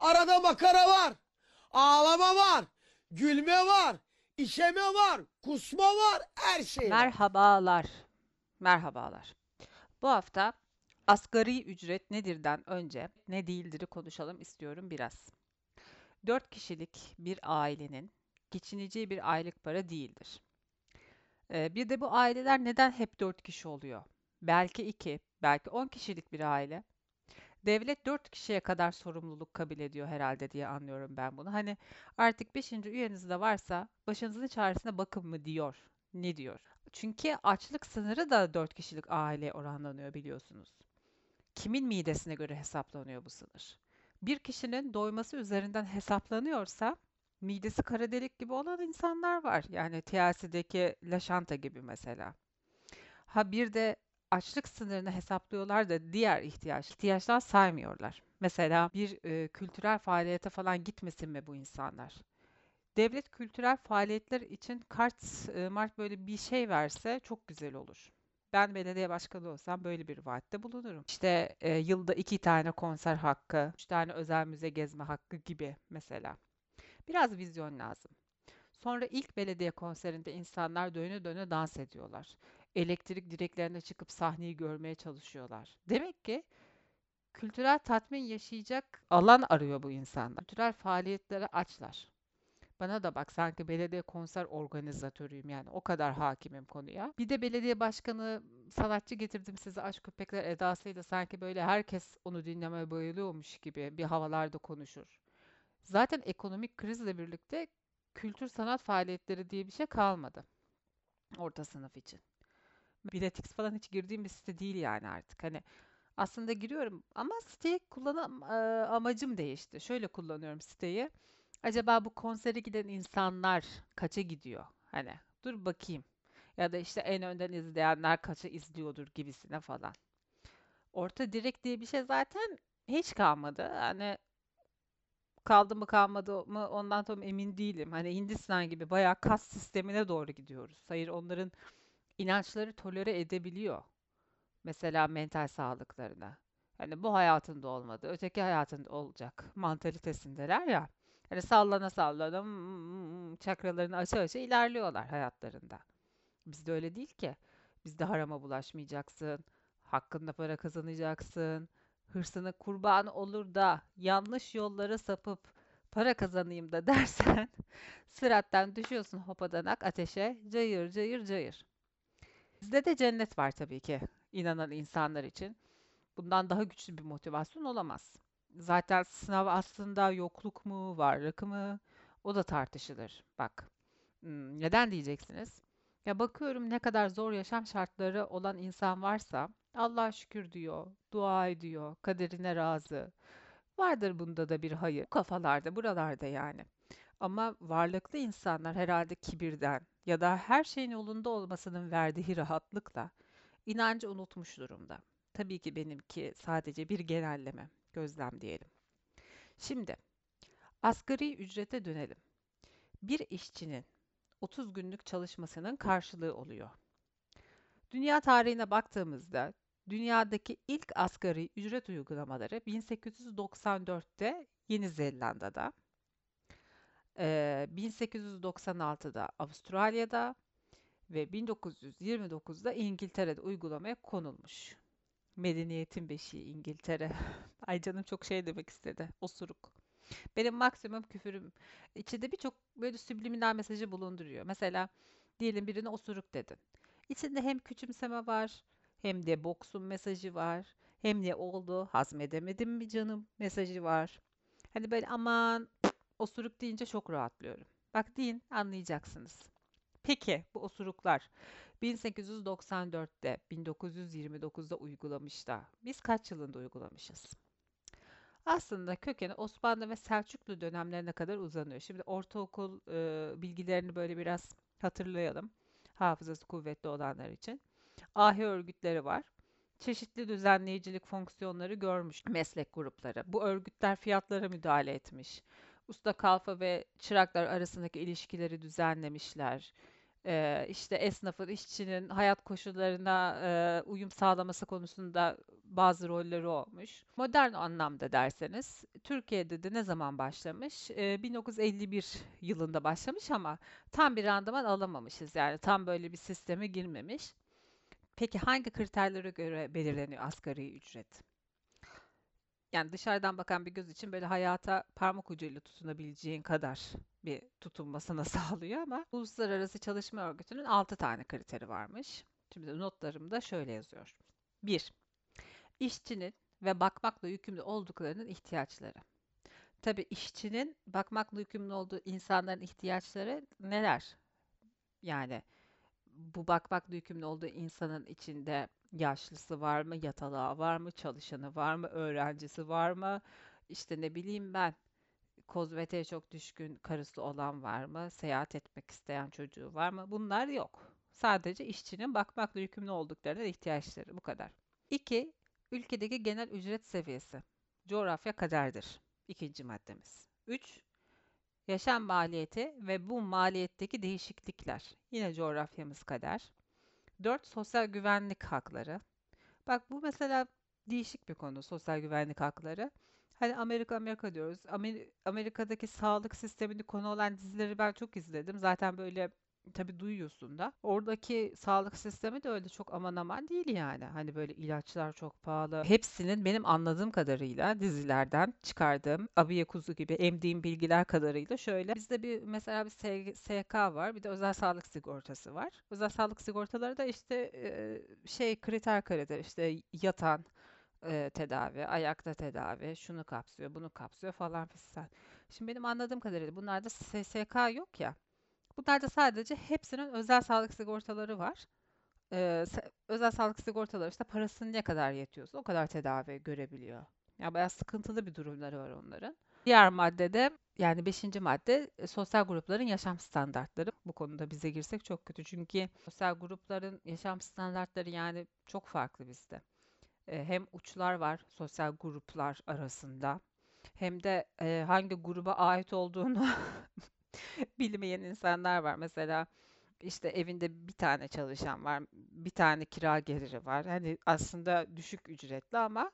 Arada makara var. Ağlama var. Gülme var. işeme var. Kusma var. Her şey var. Merhabalar. Merhabalar. Bu hafta asgari ücret nedirden önce ne değildir'i konuşalım istiyorum biraz. 4 kişilik bir ailenin geçineceği bir aylık para değildir. Ee, bir de bu aileler neden hep 4 kişi oluyor? Belki 2, belki 10 kişilik bir aile. Devlet 4 kişiye kadar sorumluluk kabul ediyor herhalde diye anlıyorum ben bunu. Hani artık 5. üyeniz de varsa başınızın çaresine bakın mı diyor. Ne diyor? Çünkü açlık sınırı da 4 kişilik aile oranlanıyor biliyorsunuz. Kimin midesine göre hesaplanıyor bu sınır? Bir kişinin doyması üzerinden hesaplanıyorsa midesi kara delik gibi olan insanlar var. Yani TLC'deki Laşanta gibi mesela. Ha bir de açlık sınırını hesaplıyorlar da diğer ihtiyaç, ihtiyaçlar saymıyorlar. Mesela bir e, kültürel faaliyete falan gitmesin mi bu insanlar? Devlet kültürel faaliyetler için kart, e, mart böyle bir şey verse çok güzel olur. Ben belediye başkanı olsam böyle bir vaatte bulunurum. İşte e, yılda iki tane konser hakkı, üç tane özel müze gezme hakkı gibi mesela. Biraz vizyon lazım. Sonra ilk belediye konserinde insanlar döne döne dans ediyorlar. Elektrik direklerine çıkıp sahneyi görmeye çalışıyorlar. Demek ki kültürel tatmin yaşayacak alan arıyor bu insanlar. Kültürel faaliyetlere açlar. Bana da bak sanki belediye konser organizatörüyüm yani o kadar hakimim konuya. Bir de belediye başkanı sanatçı getirdim size aşk köpekler edasıyla sanki böyle herkes onu dinlemeye bayılıyormuş gibi bir havalarda konuşur. Zaten ekonomik krizle birlikte kültür sanat faaliyetleri diye bir şey kalmadı orta sınıf için. Biletix falan hiç girdiğim bir site değil yani artık. Hani aslında giriyorum ama siteyi kullanım e, amacım değişti. Şöyle kullanıyorum siteyi. Acaba bu konsere giden insanlar kaça gidiyor? Hani dur bakayım. Ya da işte en önden izleyenler kaça izliyordur gibisine falan. Orta direkt diye bir şey zaten hiç kalmadı. Hani kaldı mı kalmadı mı ondan tam emin değilim. Hani Hindistan gibi bayağı kas sistemine doğru gidiyoruz. Hayır onların inançları tolere edebiliyor. Mesela mental sağlıklarına. Hani bu hayatında olmadı, öteki hayatında olacak mantalitesindeler ya. Hani sallana sallana mm, çakralarını aça aça ilerliyorlar hayatlarında. Bizde öyle değil ki. Bizde harama bulaşmayacaksın, hakkında para kazanacaksın, hırsına kurban olur da yanlış yollara sapıp para kazanayım da dersen sırattan düşüyorsun hopadanak ateşe cayır cayır cayır. Bizde de cennet var tabii ki inanan insanlar için. Bundan daha güçlü bir motivasyon olamaz. Zaten sınav aslında yokluk mu, varlık mı? O da tartışılır. Bak, neden diyeceksiniz? Ya bakıyorum ne kadar zor yaşam şartları olan insan varsa Allah'a şükür diyor, dua ediyor, kaderine razı. Vardır bunda da bir hayır. Bu kafalarda, buralarda yani. Ama varlıklı insanlar herhalde kibirden ya da her şeyin yolunda olmasının verdiği rahatlıkla inancı unutmuş durumda. Tabii ki benimki sadece bir genelleme, gözlem diyelim. Şimdi asgari ücrete dönelim. Bir işçinin 30 günlük çalışmasının karşılığı oluyor. Dünya tarihine baktığımızda dünyadaki ilk asgari ücret uygulamaları 1894'te Yeni Zelanda'da, 1896'da Avustralya'da ve 1929'da İngiltere'de uygulamaya konulmuş. Medeniyetin beşiği İngiltere. Ay canım çok şey demek istedi. Osuruk. Benim maksimum küfürüm içinde birçok böyle subliminal mesajı bulunduruyor. Mesela diyelim birine osuruk dedin. İçinde hem küçümseme var, hem de boksun mesajı var, hem de oldu hazmedemedim mi canım mesajı var. Hani böyle aman osuruk deyince çok rahatlıyorum. Bak deyin anlayacaksınız. Peki bu osuruklar 1894'te, 1929'da uygulamış da biz kaç yılında uygulamışız? Aslında kökeni Osmanlı ve Selçuklu dönemlerine kadar uzanıyor. Şimdi ortaokul e, bilgilerini böyle biraz hatırlayalım. Hafızası kuvvetli olanlar için. Ahi örgütleri var. Çeşitli düzenleyicilik fonksiyonları görmüş meslek grupları. Bu örgütler fiyatlara müdahale etmiş. Usta kalfa ve çıraklar arasındaki ilişkileri düzenlemişler. Eee, işte esnafın, işçinin hayat koşullarına eee, uyum sağlaması konusunda bazı rolleri olmuş. Modern anlamda derseniz Türkiye'de de ne zaman başlamış? Eee, 1951 yılında başlamış ama tam bir randıman alamamışız. Yani tam böyle bir sisteme girmemiş. Peki hangi kriterlere göre belirleniyor asgari ücret? Yani dışarıdan bakan bir göz için böyle hayata parmak ucuyla tutunabileceğin kadar bir tutunmasını sağlıyor ama Uluslararası Çalışma Örgütü'nün 6 tane kriteri varmış. Şimdi notlarımda şöyle yazıyor. 1. İşçinin ve bakmakla yükümlü olduklarının ihtiyaçları. Tabii işçinin bakmakla yükümlü olduğu insanların ihtiyaçları neler? Yani bu bakmakla yükümlü olduğu insanın içinde yaşlısı var mı, yatalağı var mı, çalışanı var mı, öğrencisi var mı? İşte ne bileyim ben kozmetiğe çok düşkün karısı olan var mı? Seyahat etmek isteyen çocuğu var mı? Bunlar yok. Sadece işçinin bakmakla yükümlü olduklarına ihtiyaçları bu kadar. 2. Ülkedeki genel ücret seviyesi. Coğrafya kaderdir. İkinci maddemiz. 3. Yaşam maliyeti ve bu maliyetteki değişiklikler. Yine coğrafyamız kader. 4. Sosyal güvenlik hakları. Bak bu mesela değişik bir konu sosyal güvenlik hakları. Hani Amerika Amerika diyoruz. Amer- Amerika'daki sağlık sistemini konu olan dizileri ben çok izledim. Zaten böyle tabii duyuyorsun da. Oradaki sağlık sistemi de öyle çok aman aman değil yani. Hani böyle ilaçlar çok pahalı. Hepsinin benim anladığım kadarıyla dizilerden çıkardığım abiye kuzu gibi emdiğim bilgiler kadarıyla şöyle. Bizde bir mesela bir SK var. Bir de özel sağlık sigortası var. Özel sağlık sigortaları da işte şey kriter kriter işte yatan tedavi, ayakta tedavi, şunu kapsıyor, bunu kapsıyor falan fistan. Şimdi benim anladığım kadarıyla bunlarda SSK yok ya. Bunlarda sadece hepsinin özel sağlık sigortaları var. Ee, özel sağlık sigortaları işte parasının ne kadar yetiyorsa o kadar tedavi görebiliyor. Ya bayağı sıkıntılı bir durumları var onların. Diğer maddede yani beşinci madde e, sosyal grupların yaşam standartları. Bu konuda bize girsek çok kötü. Çünkü sosyal grupların yaşam standartları yani çok farklı bizde. E, hem uçlar var sosyal gruplar arasında hem de e, hangi gruba ait olduğunu bilmeyen insanlar var. Mesela işte evinde bir tane çalışan var, bir tane kira geliri var. Hani aslında düşük ücretli ama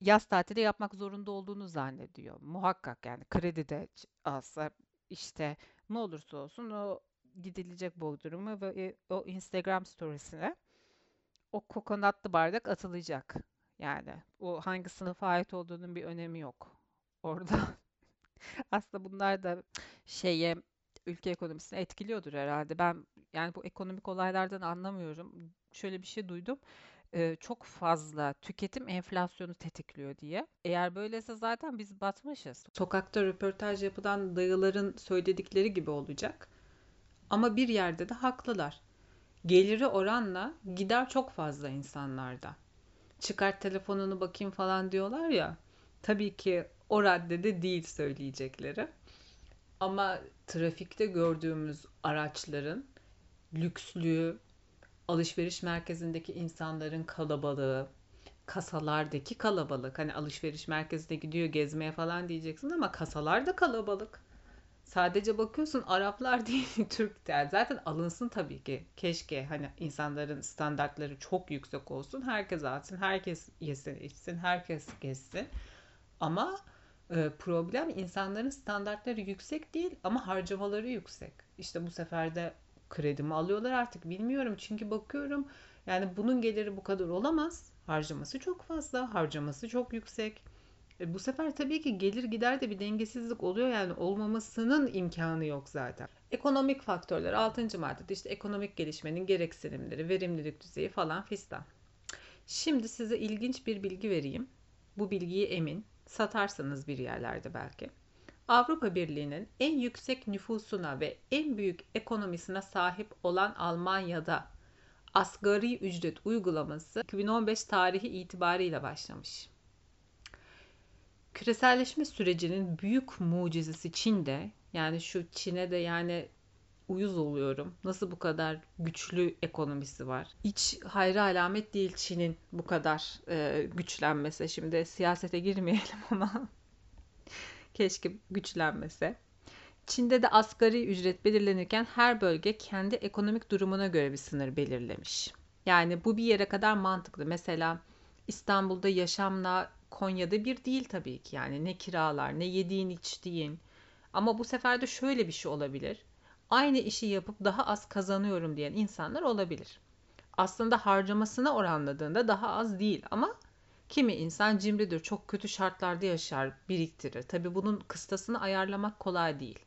yaz tatili yapmak zorunda olduğunu zannediyor. Muhakkak yani kredi de alsa işte ne olursa olsun o gidilecek Bodrum'a ve e, o Instagram storiesine o kokonatlı bardak atılacak. Yani o hangi sınıfa ait olduğunun bir önemi yok. Orada aslında bunlar da şeye ülke ekonomisini etkiliyordur herhalde. Ben yani bu ekonomik olaylardan anlamıyorum. Şöyle bir şey duydum. Ee, çok fazla tüketim enflasyonu tetikliyor diye. Eğer böyleyse zaten biz batmışız. Sokakta röportaj yapılan dayıların söyledikleri gibi olacak. Ama bir yerde de haklılar. Geliri oranla gider çok fazla insanlarda. Çıkart telefonunu bakayım falan diyorlar ya. Tabii ki o raddede değil söyleyecekleri. Ama trafikte gördüğümüz araçların lükslüğü, alışveriş merkezindeki insanların kalabalığı, kasalardaki kalabalık. Hani alışveriş merkezine gidiyor gezmeye falan diyeceksin ama kasalar da kalabalık. Sadece bakıyorsun Araplar değil Türkler. Zaten alınsın tabii ki. Keşke hani insanların standartları çok yüksek olsun. Herkes alsın, herkes yesin, içsin, herkes gezsin. Ama problem insanların standartları yüksek değil ama harcamaları yüksek. İşte bu sefer de kredi mi alıyorlar artık bilmiyorum. Çünkü bakıyorum yani bunun geliri bu kadar olamaz. Harcaması çok fazla, harcaması çok yüksek. E, bu sefer tabii ki gelir gider de bir dengesizlik oluyor yani olmamasının imkanı yok zaten. Ekonomik faktörler 6. maddede işte ekonomik gelişmenin gereksinimleri, verimlilik düzeyi falan fistan. Şimdi size ilginç bir bilgi vereyim. Bu bilgiyi emin satarsınız bir yerlerde belki. Avrupa Birliği'nin en yüksek nüfusuna ve en büyük ekonomisine sahip olan Almanya'da asgari ücret uygulaması 2015 tarihi itibariyle başlamış. Küreselleşme sürecinin büyük mucizesi Çin'de. Yani şu Çin'e de yani uyuz oluyorum. Nasıl bu kadar güçlü ekonomisi var? Hiç hayra alamet değil Çin'in bu kadar e, güçlenmesi. Şimdi siyasete girmeyelim ama keşke güçlenmese. Çin'de de asgari ücret belirlenirken her bölge kendi ekonomik durumuna göre bir sınır belirlemiş. Yani bu bir yere kadar mantıklı. Mesela İstanbul'da yaşamla Konya'da bir değil tabii ki. Yani ne kiralar, ne yediğin, içtiğin. Ama bu sefer de şöyle bir şey olabilir. Aynı işi yapıp daha az kazanıyorum diyen insanlar olabilir. Aslında harcamasına oranladığında daha az değil ama kimi insan cimridir, çok kötü şartlarda yaşar, biriktirir. Tabii bunun kıstasını ayarlamak kolay değil.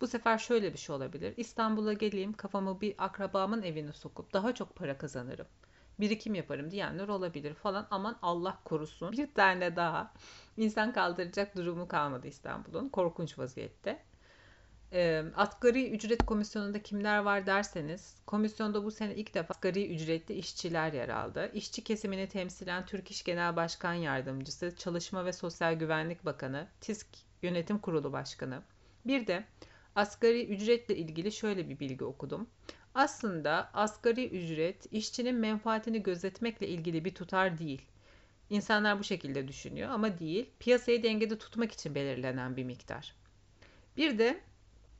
Bu sefer şöyle bir şey olabilir. İstanbul'a geleyim, kafamı bir akrabamın evine sokup daha çok para kazanırım. Birikim yaparım diyenler olabilir falan. Aman Allah korusun. Bir tane daha insan kaldıracak durumu kalmadı İstanbul'un. Korkunç vaziyette. E, asgari ücret komisyonunda kimler var derseniz, komisyonda bu sene ilk defa asgari ücretli işçiler yer aldı. İşçi kesimini temsilen Türk İş Genel Başkan Yardımcısı, Çalışma ve Sosyal Güvenlik Bakanı, TİSK Yönetim Kurulu Başkanı. Bir de asgari ücretle ilgili şöyle bir bilgi okudum. Aslında asgari ücret işçinin menfaatini gözetmekle ilgili bir tutar değil. İnsanlar bu şekilde düşünüyor ama değil. Piyasayı dengede tutmak için belirlenen bir miktar. Bir de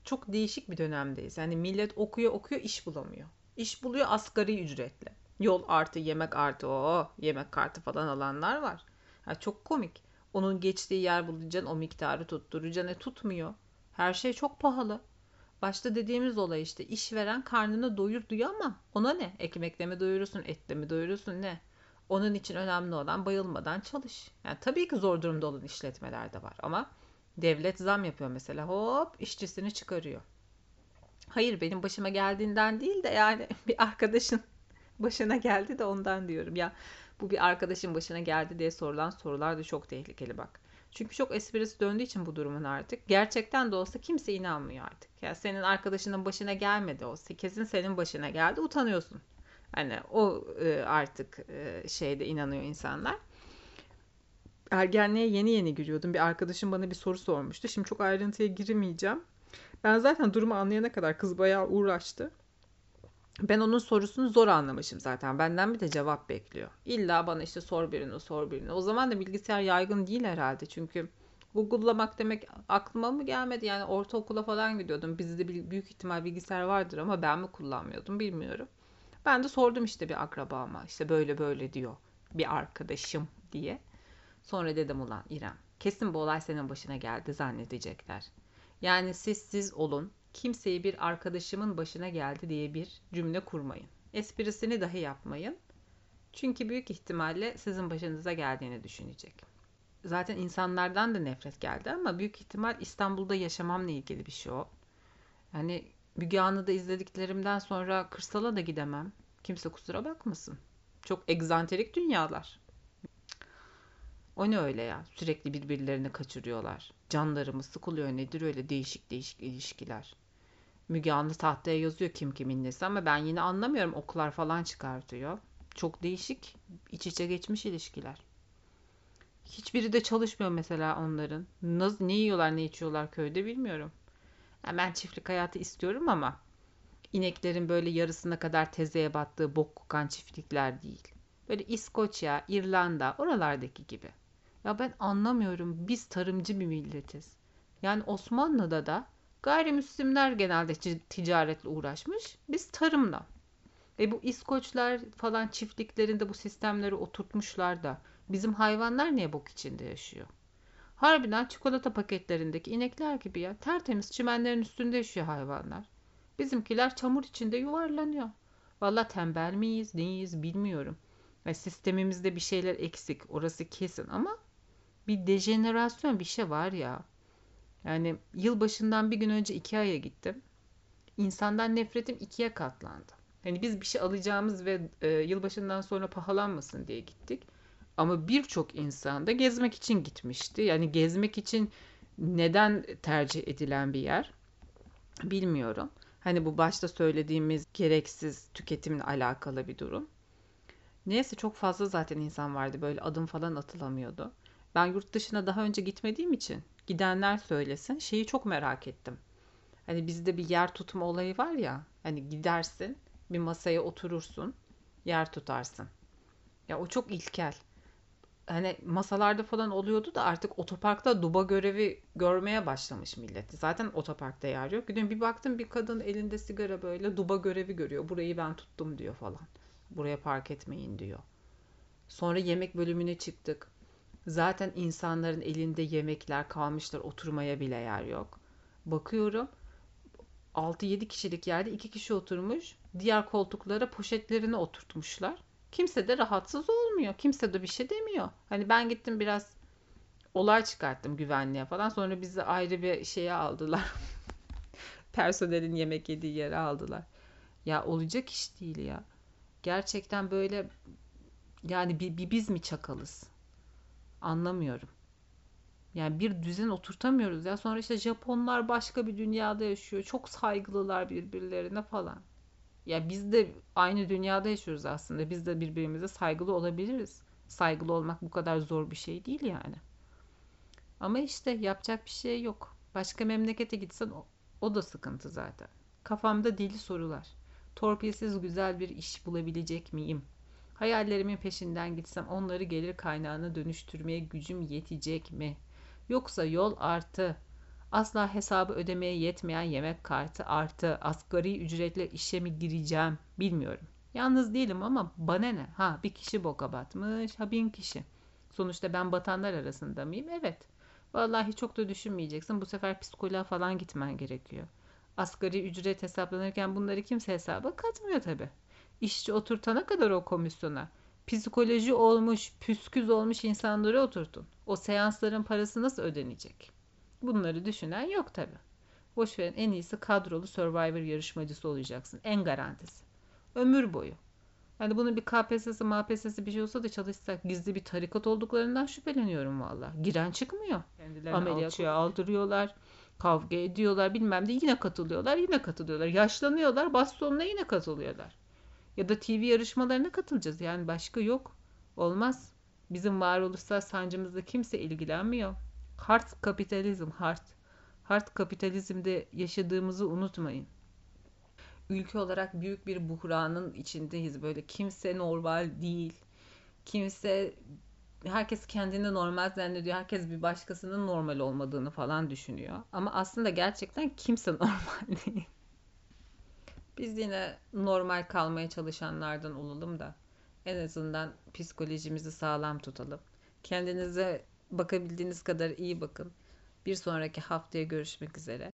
çok değişik bir dönemdeyiz. Yani millet okuyor okuyor iş bulamıyor. İş buluyor asgari ücretle. Yol artı yemek artı o yemek kartı falan alanlar var. Ya çok komik. Onun geçtiği yer bulacaksın o miktarı tutturacaksın. E tutmuyor. Her şey çok pahalı. Başta dediğimiz olay işte işveren karnını doyur diyor ama ona ne? Ekmekle mi doyurursun, etle mi doyurursun ne? Onun için önemli olan bayılmadan çalış. Yani tabii ki zor durumda olan işletmeler de var ama devlet zam yapıyor mesela hop işçisini çıkarıyor. Hayır benim başıma geldiğinden değil de yani bir arkadaşın başına geldi de ondan diyorum. Ya bu bir arkadaşın başına geldi diye sorulan sorular da çok tehlikeli bak. Çünkü çok esprisi döndüğü için bu durumun artık. Gerçekten de olsa kimse inanmıyor artık. Ya yani senin arkadaşının başına gelmedi olsa kesin senin başına geldi utanıyorsun. Hani o e, artık e, şeyde inanıyor insanlar. Ergenliğe yeni yeni giriyordum. Bir arkadaşım bana bir soru sormuştu. Şimdi çok ayrıntıya girmeyeceğim. Ben zaten durumu anlayana kadar kız bayağı uğraştı. Ben onun sorusunu zor anlamışım zaten. Benden bir de cevap bekliyor. İlla bana işte sor birini sor birini. O zaman da bilgisayar yaygın değil herhalde. Çünkü Google'lamak demek aklıma mı gelmedi? Yani ortaokula falan gidiyordum. Bizde büyük ihtimal bilgisayar vardır ama ben mi kullanmıyordum bilmiyorum. Ben de sordum işte bir akrabama. İşte böyle böyle diyor. Bir arkadaşım diye. Sonra dedim ulan İrem. Kesin bu olay senin başına geldi zannedecekler. Yani siz siz olun kimseyi bir arkadaşımın başına geldi diye bir cümle kurmayın. Esprisini dahi yapmayın. Çünkü büyük ihtimalle sizin başınıza geldiğini düşünecek. Zaten insanlardan da nefret geldi ama büyük ihtimal İstanbul'da yaşamamla ilgili bir şey o. Yani Müge Anlı'da izlediklerimden sonra kırsala da gidemem. Kimse kusura bakmasın. Çok egzantrik dünyalar. O ne öyle ya? Sürekli birbirlerini kaçırıyorlar. Canlarımı sıkılıyor nedir öyle değişik değişik ilişkiler. Müge Anlı tahtaya yazıyor kim kimin nesi ama ben yine anlamıyorum. Oklar falan çıkartıyor. Çok değişik iç içe geçmiş ilişkiler. Hiçbiri de çalışmıyor mesela onların. Nasıl, ne yiyorlar ne içiyorlar köyde bilmiyorum. Yani ben çiftlik hayatı istiyorum ama ineklerin böyle yarısına kadar tezeye battığı bok kokan çiftlikler değil. Böyle İskoçya, İrlanda oralardaki gibi. Ya ben anlamıyorum. Biz tarımcı bir milletiz. Yani Osmanlı'da da gayrimüslimler genelde ticaretle uğraşmış. Biz tarımla. Ve bu İskoçlar falan çiftliklerinde bu sistemleri oturtmuşlar da bizim hayvanlar niye bok içinde yaşıyor? Harbiden çikolata paketlerindeki inekler gibi ya. Tertemiz çimenlerin üstünde yaşıyor hayvanlar. Bizimkiler çamur içinde yuvarlanıyor. Valla tembel miyiz, neyiz bilmiyorum. Ve sistemimizde bir şeyler eksik. Orası kesin ama bir dejenerasyon bir şey var ya. Yani yılbaşından bir gün önce Ikea'ya gittim. İnsandan nefretim ikiye katlandı. Hani biz bir şey alacağımız ve e, yılbaşından sonra pahalanmasın diye gittik. Ama birçok insan da gezmek için gitmişti. Yani gezmek için neden tercih edilen bir yer bilmiyorum. Hani bu başta söylediğimiz gereksiz tüketimle alakalı bir durum. Neyse çok fazla zaten insan vardı böyle adım falan atılamıyordu. Ben yurt dışına daha önce gitmediğim için gidenler söylesin şeyi çok merak ettim. Hani bizde bir yer tutma olayı var ya hani gidersin bir masaya oturursun yer tutarsın. Ya o çok ilkel. hani masalarda falan oluyordu da artık otoparkta duba görevi görmeye başlamış millet. Zaten otoparkta yer yok. Gidiyorum bir baktım bir kadın elinde sigara böyle duba görevi görüyor. Burayı ben tuttum diyor falan. Buraya park etmeyin diyor. Sonra yemek bölümüne çıktık. Zaten insanların elinde yemekler kalmışlar oturmaya bile yer yok. Bakıyorum 6-7 kişilik yerde 2 kişi oturmuş. Diğer koltuklara poşetlerini oturtmuşlar. Kimse de rahatsız olmuyor. Kimse de bir şey demiyor. Hani ben gittim biraz olay çıkarttım güvenliğe falan. Sonra bizi ayrı bir şeye aldılar. Personelin yemek yediği yere aldılar. Ya olacak iş değil ya. Gerçekten böyle yani bir, bir biz mi çakalız? Anlamıyorum. Yani bir düzen oturtamıyoruz ya. Sonra işte Japonlar başka bir dünyada yaşıyor. Çok saygılılar birbirlerine falan. Ya biz de aynı dünyada yaşıyoruz aslında. Biz de birbirimize saygılı olabiliriz. Saygılı olmak bu kadar zor bir şey değil yani. Ama işte yapacak bir şey yok. Başka memlekete gitsen o, o da sıkıntı zaten. Kafamda deli sorular. Torpilsiz güzel bir iş bulabilecek miyim? Hayallerimin peşinden gitsem onları gelir kaynağına dönüştürmeye gücüm yetecek mi? Yoksa yol artı, asla hesabı ödemeye yetmeyen yemek kartı artı, asgari ücretle işe mi gireceğim bilmiyorum. Yalnız değilim ama bana ne? Ha bir kişi boka batmış, ha bin kişi. Sonuçta ben batanlar arasında mıyım? Evet. Vallahi çok da düşünmeyeceksin. Bu sefer psikoloğa falan gitmen gerekiyor. Asgari ücret hesaplanırken bunları kimse hesaba katmıyor tabii. İşçi oturtana kadar o komisyona psikoloji olmuş, püsküz olmuş insanları oturtun. O seansların parası nasıl ödenecek? Bunları düşünen yok tabi. Boş verin en iyisi kadrolu Survivor yarışmacısı olacaksın. En garantisi. Ömür boyu. Yani bunun bir KPSS'si, MPSS'si bir şey olsa da çalışsak gizli bir tarikat olduklarından şüpheleniyorum valla. Giren çıkmıyor. Kendilerini Ameliyat alçıya aldırıyorlar. Kavga ediyorlar bilmem de yine katılıyorlar yine katılıyorlar. Yaşlanıyorlar bastonla yine katılıyorlar. Ya da TV yarışmalarına katılacağız. Yani başka yok. Olmaz. Bizim varoluşsal sancımızla kimse ilgilenmiyor. Hard kapitalizm, hard. Hard kapitalizmde yaşadığımızı unutmayın. Ülke olarak büyük bir buhranın içindeyiz. Böyle kimse normal değil. Kimse herkes kendini normal zannediyor. Herkes bir başkasının normal olmadığını falan düşünüyor. Ama aslında gerçekten kimse normal değil. Biz yine normal kalmaya çalışanlardan olalım da en azından psikolojimizi sağlam tutalım. Kendinize bakabildiğiniz kadar iyi bakın. Bir sonraki haftaya görüşmek üzere.